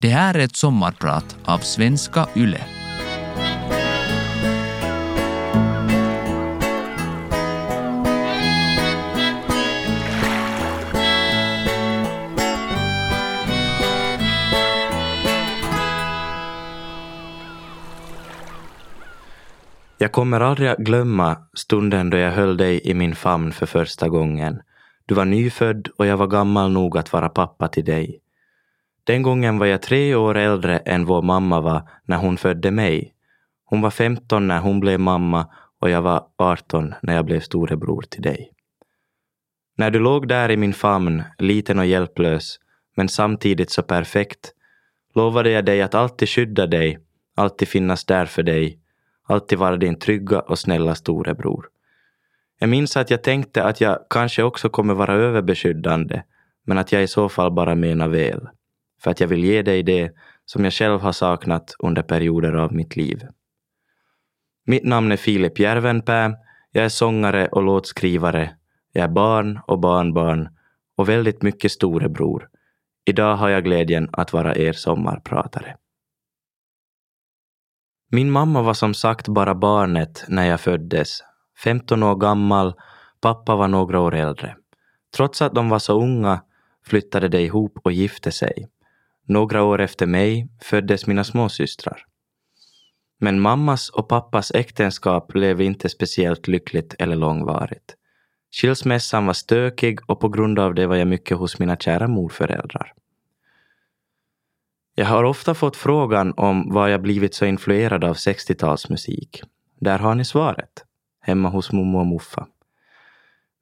Det här är ett sommarprat av Svenska Yle. Jag kommer aldrig att glömma stunden då jag höll dig i min famn för första gången. Du var nyfödd och jag var gammal nog att vara pappa till dig. Den gången var jag tre år äldre än vår mamma var när hon födde mig. Hon var 15 när hon blev mamma och jag var 18 när jag blev storebror till dig. När du låg där i min famn, liten och hjälplös, men samtidigt så perfekt, lovade jag dig att alltid skydda dig, alltid finnas där för dig, alltid vara din trygga och snälla storebror. Jag minns att jag tänkte att jag kanske också kommer vara överbeskyddande, men att jag i så fall bara menar väl. För att jag vill ge dig det som jag själv har saknat under perioder av mitt liv. Mitt namn är Filip Järvenpää. Jag är sångare och låtskrivare. Jag är barn och barnbarn och väldigt mycket storebror. Idag har jag glädjen att vara er sommarpratare. Min mamma var som sagt bara barnet när jag föddes. 15 år gammal, pappa var några år äldre. Trots att de var så unga flyttade de ihop och gifte sig. Några år efter mig föddes mina småsystrar. Men mammas och pappas äktenskap blev inte speciellt lyckligt eller långvarigt. Skilsmässan var stökig och på grund av det var jag mycket hos mina kära morföräldrar. Jag har ofta fått frågan om var jag blivit så influerad av 60-talsmusik. Där har ni svaret. Hemma hos mommo och muffa.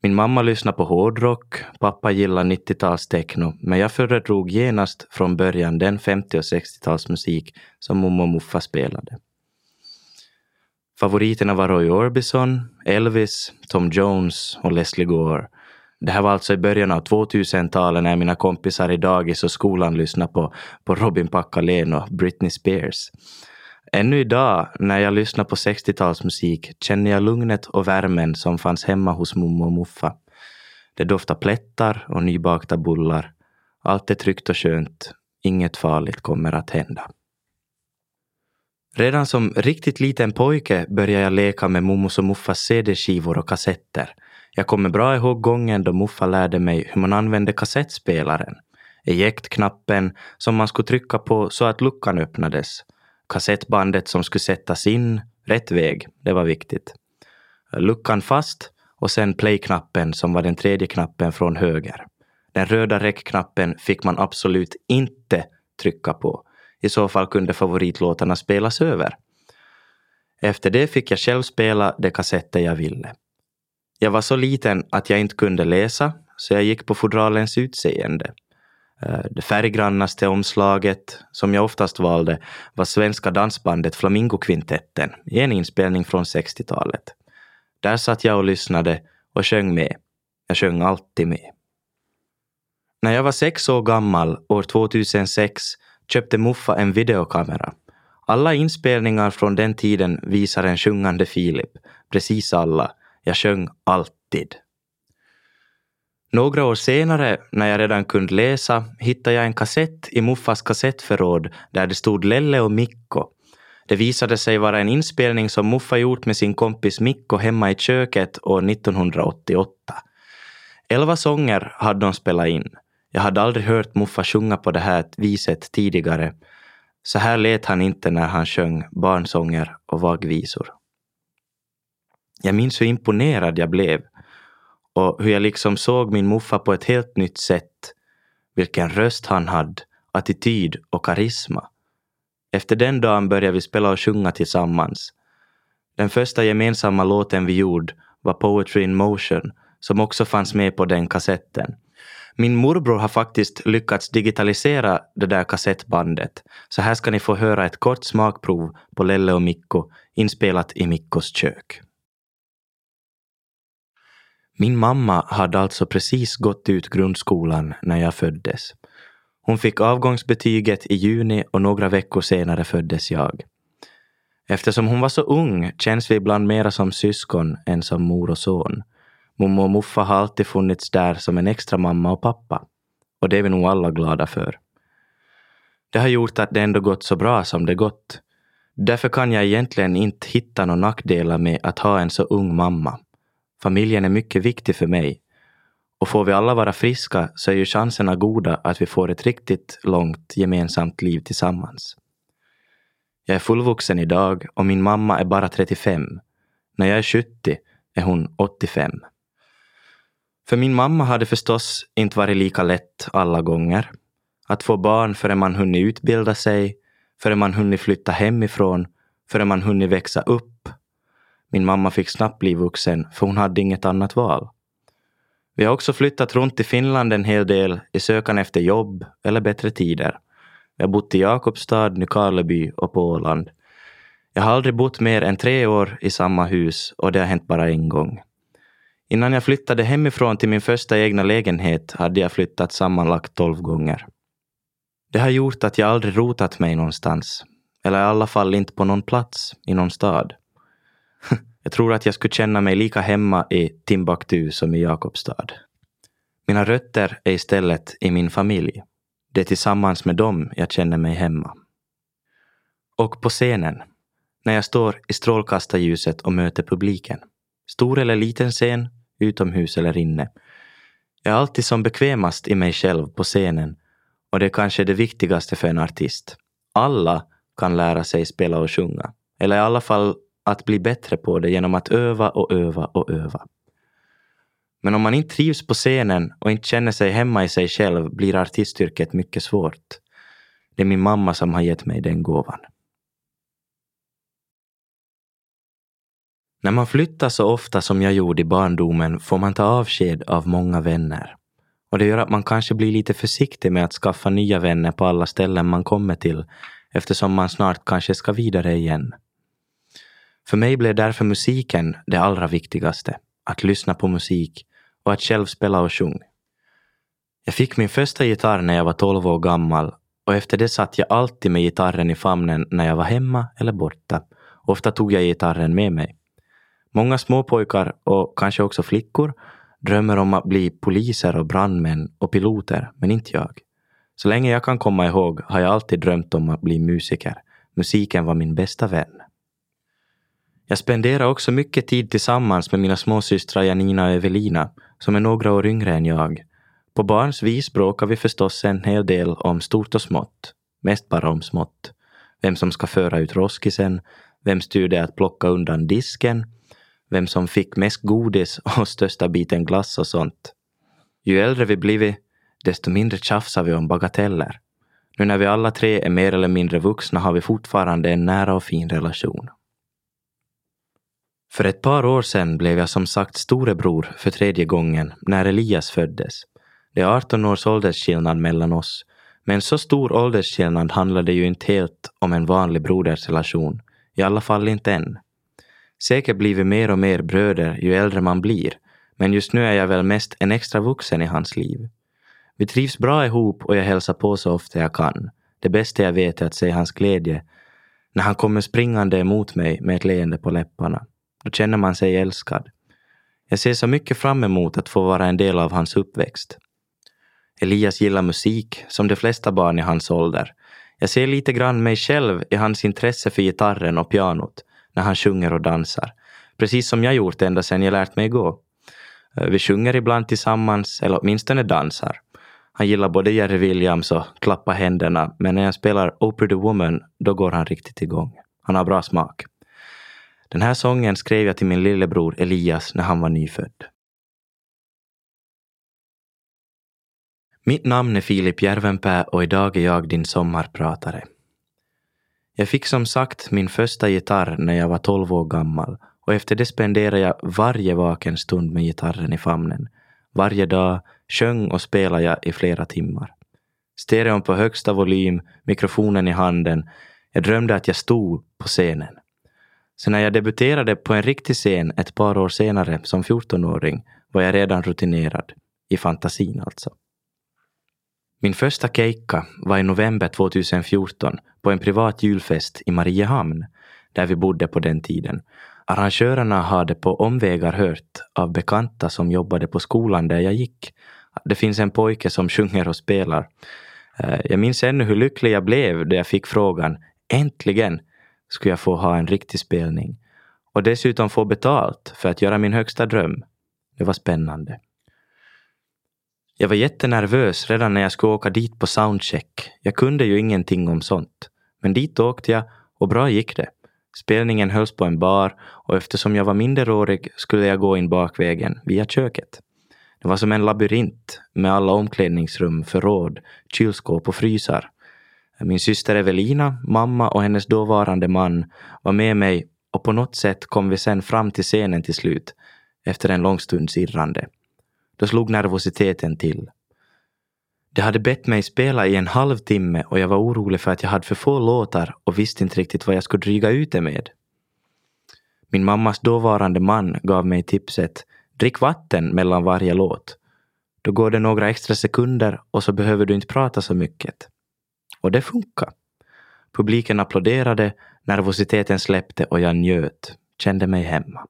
Min mamma lyssnade på hårdrock, pappa gillade 90-talstechno, men jag föredrog genast från början den 50 och 60-talsmusik som mormor och muffa spelade. Favoriterna var Roy Orbison, Elvis, Tom Jones och Leslie Gore. Det här var alltså i början av 2000-talet när mina kompisar i dagis och skolan lyssnade på, på Robin Packalén och Britney Spears. Ännu idag när jag lyssnar på 60-talsmusik känner jag lugnet och värmen som fanns hemma hos mommo och muffa. Det doftar plättar och nybakta bullar. Allt är tryggt och skönt. Inget farligt kommer att hända. Redan som riktigt liten pojke började jag leka med mommos och muffas CD-skivor och kassetter. Jag kommer bra ihåg gången då muffa lärde mig hur man använde kassettspelaren. Ejektknappen som man skulle trycka på så att luckan öppnades. Kassettbandet som skulle sättas in, rätt väg, det var viktigt. Luckan fast och sen play-knappen som var den tredje knappen från höger. Den röda räckknappen fick man absolut inte trycka på. I så fall kunde favoritlåtarna spelas över. Efter det fick jag själv spela de kassetter jag ville. Jag var så liten att jag inte kunde läsa, så jag gick på fodralens utseende. Eh, det färggrannaste omslaget, som jag oftast valde, var svenska dansbandet Flamingokvintetten i en inspelning från 60-talet. Där satt jag och lyssnade och sjöng med. Jag sjöng alltid med. När jag var sex år gammal, år 2006, köpte Muffa en videokamera. Alla inspelningar från den tiden visar en sjungande Filip. Precis alla. Jag sjöng alltid. Några år senare, när jag redan kunde läsa, hittade jag en kassett i Muffas kassettförråd där det stod Lelle och Mikko. Det visade sig vara en inspelning som Muffa gjort med sin kompis Mikko hemma i köket år 1988. Elva sånger hade de spelat in. Jag hade aldrig hört Muffa sjunga på det här viset tidigare. Så här lät han inte när han sjöng barnsånger och vagvisor. Jag minns hur imponerad jag blev och hur jag liksom såg min muffa på ett helt nytt sätt. Vilken röst han hade, attityd och karisma. Efter den dagen började vi spela och sjunga tillsammans. Den första gemensamma låten vi gjorde var Poetry in Motion som också fanns med på den kassetten. Min morbror har faktiskt lyckats digitalisera det där kassettbandet. Så här ska ni få höra ett kort smakprov på Lelle och Mikko inspelat i Mikkos kök. Min mamma hade alltså precis gått ut grundskolan när jag föddes. Hon fick avgångsbetyget i juni och några veckor senare föddes jag. Eftersom hon var så ung känns vi ibland mera som syskon än som mor och son. Mommo och muffa har alltid funnits där som en extra mamma och pappa. Och det är vi nog alla glada för. Det har gjort att det ändå gått så bra som det gått. Därför kan jag egentligen inte hitta några nackdelar med att ha en så ung mamma. Familjen är mycket viktig för mig. Och får vi alla vara friska så är ju chanserna goda att vi får ett riktigt långt gemensamt liv tillsammans. Jag är fullvuxen idag och min mamma är bara 35. När jag är 70 är hon 85. För min mamma har det förstås inte varit lika lätt alla gånger. Att få barn förrän man hunnit utbilda sig, förrän man hunnit flytta hemifrån, förrän man hunnit växa upp. Min mamma fick snabbt bli vuxen, för hon hade inget annat val. Vi har också flyttat runt i Finland en hel del i sökan efter jobb eller bättre tider. Vi har bott i Jakobstad, Nykarleby och på Åland. Jag har aldrig bott mer än tre år i samma hus och det har hänt bara en gång. Innan jag flyttade hemifrån till min första egna lägenhet hade jag flyttat sammanlagt tolv gånger. Det har gjort att jag aldrig rotat mig någonstans. Eller i alla fall inte på någon plats i någon stad jag tror att jag skulle känna mig lika hemma i Timbuktu som i Jakobstad. Mina rötter är istället i min familj. Det är tillsammans med dem jag känner mig hemma. Och på scenen, när jag står i strålkastarljuset och möter publiken. Stor eller liten scen, utomhus eller inne. Jag är alltid som bekvämast i mig själv på scenen och det är kanske det viktigaste för en artist. Alla kan lära sig spela och sjunga. Eller i alla fall att bli bättre på det genom att öva och öva och öva. Men om man inte trivs på scenen och inte känner sig hemma i sig själv blir artistyrket mycket svårt. Det är min mamma som har gett mig den gåvan. När man flyttar så ofta som jag gjorde i barndomen får man ta avsked av många vänner. Och det gör att man kanske blir lite försiktig med att skaffa nya vänner på alla ställen man kommer till eftersom man snart kanske ska vidare igen. För mig blev därför musiken det allra viktigaste. Att lyssna på musik och att själv spela och sjunga. Jag fick min första gitarr när jag var 12 år gammal och efter det satt jag alltid med gitarren i famnen när jag var hemma eller borta. Ofta tog jag gitarren med mig. Många småpojkar och kanske också flickor drömmer om att bli poliser och brandmän och piloter, men inte jag. Så länge jag kan komma ihåg har jag alltid drömt om att bli musiker. Musiken var min bästa vän. Jag spenderar också mycket tid tillsammans med mina småsystrar Janina och Evelina, som är några år yngre än jag. På barns vis bråkar vi förstås en hel del om stort och smått. Mest bara om smått. Vem som ska föra ut roskisen, vems tur det är att plocka undan disken, vem som fick mest godis och största biten glass och sånt. Ju äldre vi blivit, desto mindre tjafsar vi om bagateller. Nu när vi alla tre är mer eller mindre vuxna har vi fortfarande en nära och fin relation. För ett par år sedan blev jag som sagt storebror för tredje gången när Elias föddes. Det är 18 års åldersskillnad mellan oss. Men så stor åldersskillnad handlar det ju inte helt om en vanlig brodersrelation. I alla fall inte än. Säkert blir vi mer och mer bröder ju äldre man blir, men just nu är jag väl mest en extra vuxen i hans liv. Vi trivs bra ihop och jag hälsar på så ofta jag kan. Det bästa jag vet är att se hans glädje när han kommer springande emot mig med ett leende på läpparna. Då känner man sig älskad. Jag ser så mycket fram emot att få vara en del av hans uppväxt. Elias gillar musik, som de flesta barn i hans ålder. Jag ser lite grann mig själv i hans intresse för gitarren och pianot när han sjunger och dansar. Precis som jag gjort ända sedan jag lärt mig gå. Eh, vi sjunger ibland tillsammans, eller åtminstone dansar. Han gillar både Jerry Williams och klappa händerna, men när jag spelar Oh Pretty Woman, då går han riktigt igång. Han har bra smak. Den här sången skrev jag till min lillebror Elias när han var nyfödd. Mitt namn är Filip Järvenpää och idag är jag din sommarpratare. Jag fick som sagt min första gitarr när jag var 12 år gammal och efter det spenderade jag varje vaken stund med gitarren i famnen. Varje dag sjöng och spelade jag i flera timmar. Stereon på högsta volym, mikrofonen i handen. Jag drömde att jag stod på scenen. Så när jag debuterade på en riktig scen ett par år senare som 14-åring var jag redan rutinerad. I fantasin alltså. Min första keikka var i november 2014 på en privat julfest i Mariehamn, där vi bodde på den tiden. Arrangörerna hade på omvägar hört av bekanta som jobbade på skolan där jag gick. Det finns en pojke som sjunger och spelar. Eh, jag minns ännu hur lycklig jag blev då jag fick frågan Äntligen skulle jag få ha en riktig spelning. Och dessutom få betalt för att göra min högsta dröm. Det var spännande. Jag var jättenervös redan när jag skulle åka dit på soundcheck. Jag kunde ju ingenting om sånt. Men dit åkte jag och bra gick det. Spelningen hölls på en bar och eftersom jag var minderårig skulle jag gå in bakvägen via köket. Det var som en labyrint med alla omklädningsrum, förråd, kylskåp och frysar. Min syster Evelina, mamma och hennes dåvarande man var med mig och på något sätt kom vi sen fram till scenen till slut efter en lång stunds irrande. Då slog nervositeten till. De hade bett mig spela i en halvtimme och jag var orolig för att jag hade för få låtar och visste inte riktigt vad jag skulle dryga ut det med. Min mammas dåvarande man gav mig tipset Drick vatten mellan varje låt. Då går det några extra sekunder och så behöver du inte prata så mycket. Och det funkade. Publiken applåderade, nervositeten släppte och jag njöt, kände mig hemma.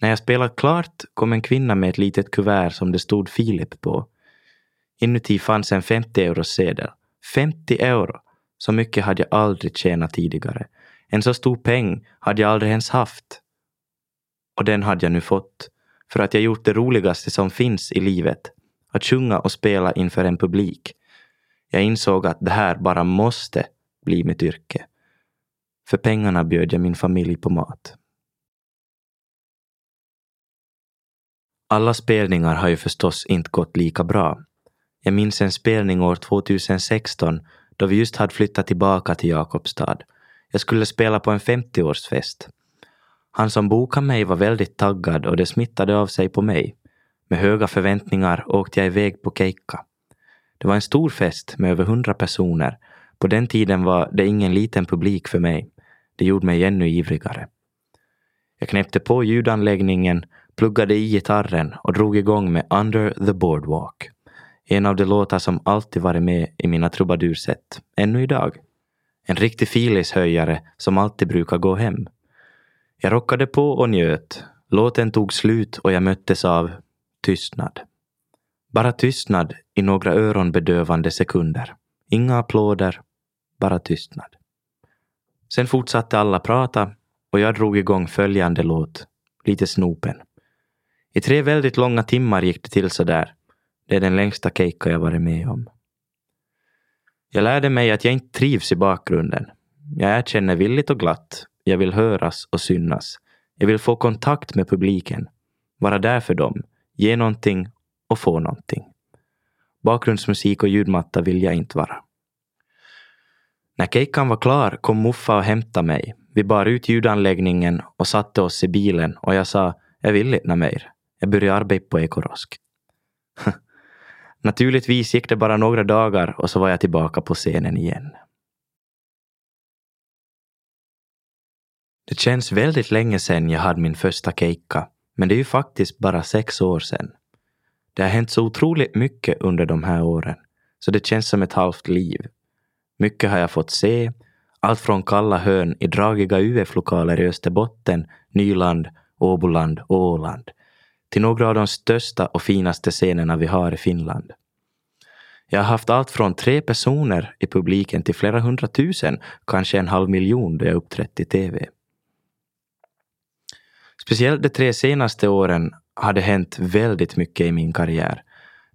När jag spelat klart kom en kvinna med ett litet kuvert som det stod Filip på. Inuti fanns en 50 euros sedel. 50 euro! Så mycket hade jag aldrig tjänat tidigare. En så stor peng hade jag aldrig ens haft. Och den hade jag nu fått. För att jag gjort det roligaste som finns i livet. Att sjunga och spela inför en publik. Jag insåg att det här bara måste bli mitt yrke. För pengarna bjöd jag min familj på mat. Alla spelningar har ju förstås inte gått lika bra. Jag minns en spelning år 2016 då vi just hade flyttat tillbaka till Jakobstad. Jag skulle spela på en 50-årsfest. Han som bokade mig var väldigt taggad och det smittade av sig på mig. Med höga förväntningar åkte jag iväg på keikka. Det var en stor fest med över hundra personer. På den tiden var det ingen liten publik för mig. Det gjorde mig ännu ivrigare. Jag knäppte på ljudanläggningen, pluggade i gitarren och drog igång med Under the Boardwalk. En av de låtar som alltid varit med i mina trubadurset, ännu idag. En riktig filishöjare som alltid brukar gå hem. Jag rockade på och njöt. Låten tog slut och jag möttes av tystnad. Bara tystnad i några öronbedövande sekunder. Inga applåder, bara tystnad. Sen fortsatte alla prata och jag drog igång följande låt, lite snopen. I tre väldigt långa timmar gick det till så där. Det är den längsta cake jag varit med om. Jag lärde mig att jag inte trivs i bakgrunden. Jag erkänner villigt och glatt. Jag vill höras och synas. Jag vill få kontakt med publiken. Vara där för dem. Ge någonting och få någonting. Bakgrundsmusik och ljudmatta vill jag inte vara. När kejkan var klar kom Muffa och hämtade mig. Vi bar ut ljudanläggningen och satte oss i bilen och jag sa, jag vill inte mer. Jag börjar arbeta på Ekorosk. Naturligtvis gick det bara några dagar och så var jag tillbaka på scenen igen. Det känns väldigt länge sedan jag hade min första keikka, men det är ju faktiskt bara sex år sedan. Det har hänt så otroligt mycket under de här åren, så det känns som ett halvt liv. Mycket har jag fått se, allt från kalla hörn i dragiga UF-lokaler i Österbotten, Nyland, Åboland och Åland, till några av de största och finaste scenerna vi har i Finland. Jag har haft allt från tre personer i publiken till flera hundratusen, kanske en halv miljon då jag uppträtt i TV. Speciellt de tre senaste åren har det hänt väldigt mycket i min karriär.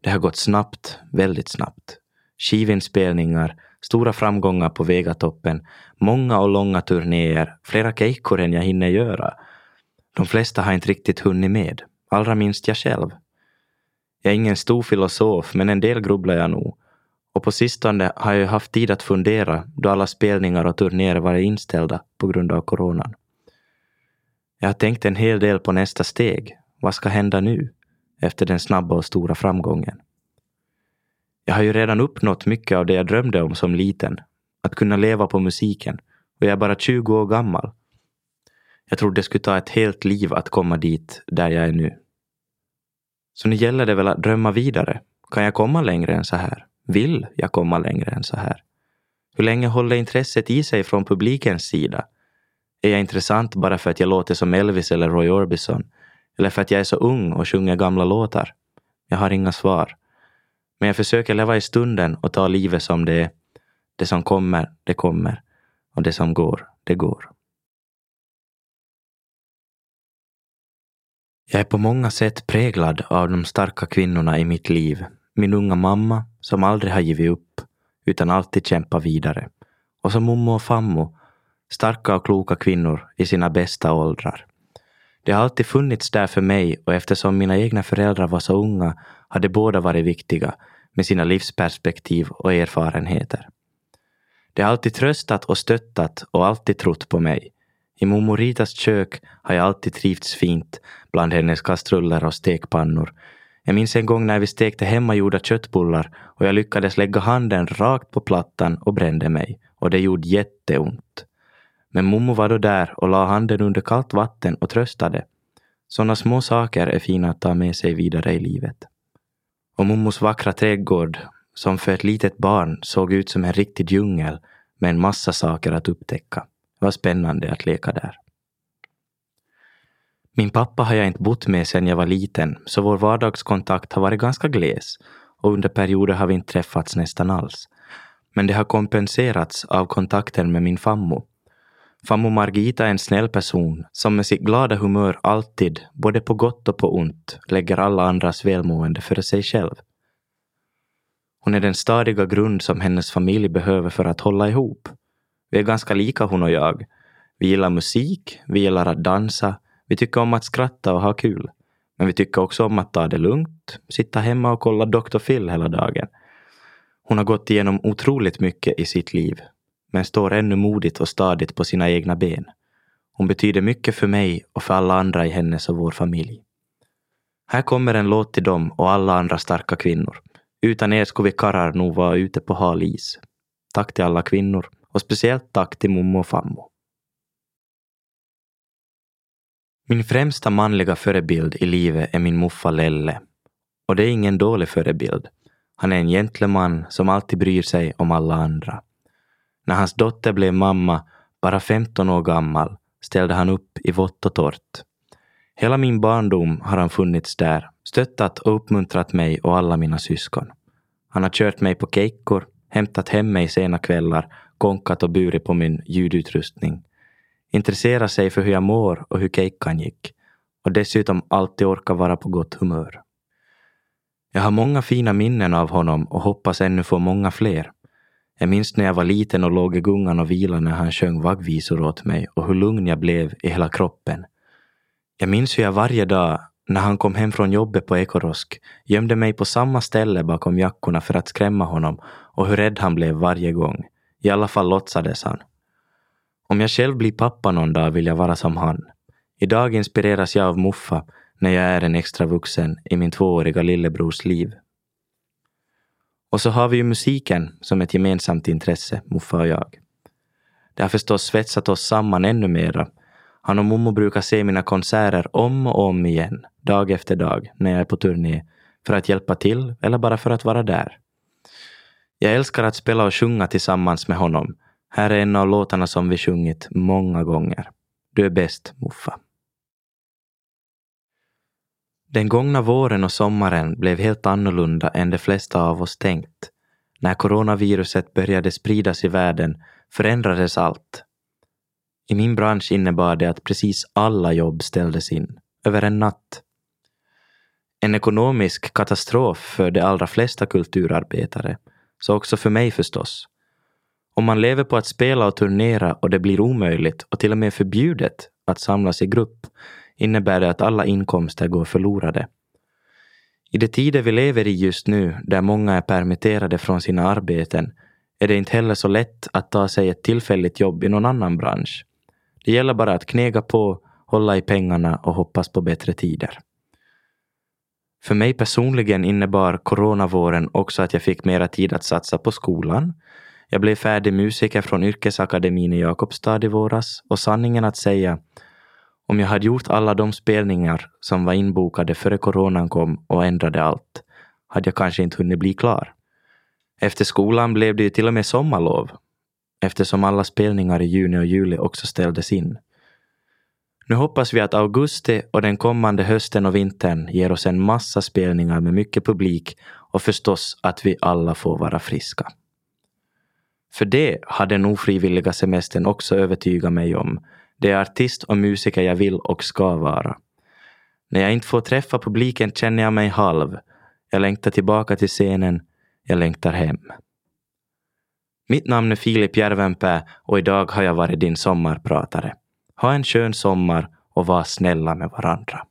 Det har gått snabbt, väldigt snabbt. Skivinspelningar, stora framgångar på Vegatoppen, många och långa turnéer, flera keikkor än jag hinner göra. De flesta har inte riktigt hunnit med, allra minst jag själv. Jag är ingen stor filosof, men en del grubblar jag nog. Och på sistone har jag haft tid att fundera då alla spelningar och turnéer varit inställda på grund av coronan. Jag har tänkt en hel del på nästa steg. Vad ska hända nu? Efter den snabba och stora framgången. Jag har ju redan uppnått mycket av det jag drömde om som liten. Att kunna leva på musiken. Och jag är bara 20 år gammal. Jag trodde det skulle ta ett helt liv att komma dit där jag är nu. Så nu gäller det väl att drömma vidare. Kan jag komma längre än så här? Vill jag komma längre än så här? Hur länge håller intresset i sig från publikens sida? Är jag intressant bara för att jag låter som Elvis eller Roy Orbison? Eller för att jag är så ung och sjunger gamla låtar? Jag har inga svar. Men jag försöker leva i stunden och ta livet som det är. Det som kommer, det kommer. Och det som går, det går. Jag är på många sätt präglad av de starka kvinnorna i mitt liv. Min unga mamma, som aldrig har givit upp, utan alltid kämpar vidare. Och så mommo och fammo, starka och kloka kvinnor i sina bästa åldrar. Det har alltid funnits där för mig och eftersom mina egna föräldrar var så unga hade båda varit viktiga med sina livsperspektiv och erfarenheter. De har alltid tröstat och stöttat och alltid trott på mig. I mormor Ritas kök har jag alltid trivts fint bland hennes kastruller och stekpannor. Jag minns en gång när vi stekte hemmagjorda köttbullar och jag lyckades lägga handen rakt på plattan och brände mig. Och det gjorde jätteont. Men mommo var då där och la handen under kallt vatten och tröstade. Sådana små saker är fina att ta med sig vidare i livet. Och mommos vackra trädgård, som för ett litet barn såg ut som en riktig djungel med en massa saker att upptäcka. Det var spännande att leka där. Min pappa har jag inte bott med sedan jag var liten, så vår vardagskontakt har varit ganska gles och under perioder har vi inte träffats nästan alls. Men det har kompenserats av kontakten med min fammo Farmor Margita är en snäll person som med sitt glada humör alltid, både på gott och på ont, lägger alla andras välmående före sig själv. Hon är den stadiga grund som hennes familj behöver för att hålla ihop. Vi är ganska lika hon och jag. Vi gillar musik, vi gillar att dansa, vi tycker om att skratta och ha kul. Men vi tycker också om att ta det lugnt, sitta hemma och kolla Dr. Phil hela dagen. Hon har gått igenom otroligt mycket i sitt liv men står ännu modigt och stadigt på sina egna ben. Hon betyder mycket för mig och för alla andra i hennes och vår familj. Här kommer en låt till dem och alla andra starka kvinnor. Utan er skulle vi karrar nog vara ute på hal is. Tack till alla kvinnor och speciellt tack till mommo och fammo. Min främsta manliga förebild i livet är min muffa Lelle. Och det är ingen dålig förebild. Han är en gentleman som alltid bryr sig om alla andra. När hans dotter blev mamma, bara 15 år gammal, ställde han upp i vått och torrt. Hela min barndom har han funnits där, stöttat och uppmuntrat mig och alla mina syskon. Han har kört mig på keikkor, hämtat hem mig sena kvällar, konkat och burit på min ljudutrustning. Intresserat sig för hur jag mår och hur keikkan gick. Och dessutom alltid orkat vara på gott humör. Jag har många fina minnen av honom och hoppas ännu få många fler. Jag minns när jag var liten och låg i gungan och vilade när han sjöng vaggvisor åt mig och hur lugn jag blev i hela kroppen. Jag minns hur jag varje dag, när han kom hem från jobbet på Ekorosk, gömde mig på samma ställe bakom jackorna för att skrämma honom och hur rädd han blev varje gång. I alla fall låtsades han. Om jag själv blir pappa någon dag vill jag vara som han. Idag inspireras jag av Muffa när jag är en extra vuxen i min tvååriga lillebrors liv. Och så har vi ju musiken som ett gemensamt intresse, Muffa och jag. Det har förstås svetsat oss samman ännu mera. Han och Momo brukar se mina konserter om och om igen, dag efter dag, när jag är på turné, för att hjälpa till eller bara för att vara där. Jag älskar att spela och sjunga tillsammans med honom. Här är en av låtarna som vi sjungit många gånger. Du är bäst, Muffa. Den gångna våren och sommaren blev helt annorlunda än de flesta av oss tänkt. När coronaviruset började spridas i världen förändrades allt. I min bransch innebar det att precis alla jobb ställdes in, över en natt. En ekonomisk katastrof för de allra flesta kulturarbetare, så också för mig förstås. Om man lever på att spela och turnera och det blir omöjligt och till och med förbjudet att samlas i grupp innebär det att alla inkomster går förlorade. I de tider vi lever i just nu, där många är permitterade från sina arbeten, är det inte heller så lätt att ta sig ett tillfälligt jobb i någon annan bransch. Det gäller bara att knega på, hålla i pengarna och hoppas på bättre tider. För mig personligen innebar coronavåren också att jag fick mera tid att satsa på skolan. Jag blev färdig musiker från Yrkesakademin i Jakobstad i våras och sanningen att säga om jag hade gjort alla de spelningar som var inbokade före coronan kom och ändrade allt, hade jag kanske inte hunnit bli klar. Efter skolan blev det ju till och med sommarlov, eftersom alla spelningar i juni och juli också ställdes in. Nu hoppas vi att augusti och den kommande hösten och vintern ger oss en massa spelningar med mycket publik och förstås att vi alla får vara friska. För det har den ofrivilliga semestern också övertygat mig om. Det är artist och musiker jag vill och ska vara. När jag inte får träffa publiken känner jag mig halv. Jag längtar tillbaka till scenen. Jag längtar hem. Mitt namn är Filip Järvenpää och idag har jag varit din sommarpratare. Ha en skön sommar och var snälla med varandra.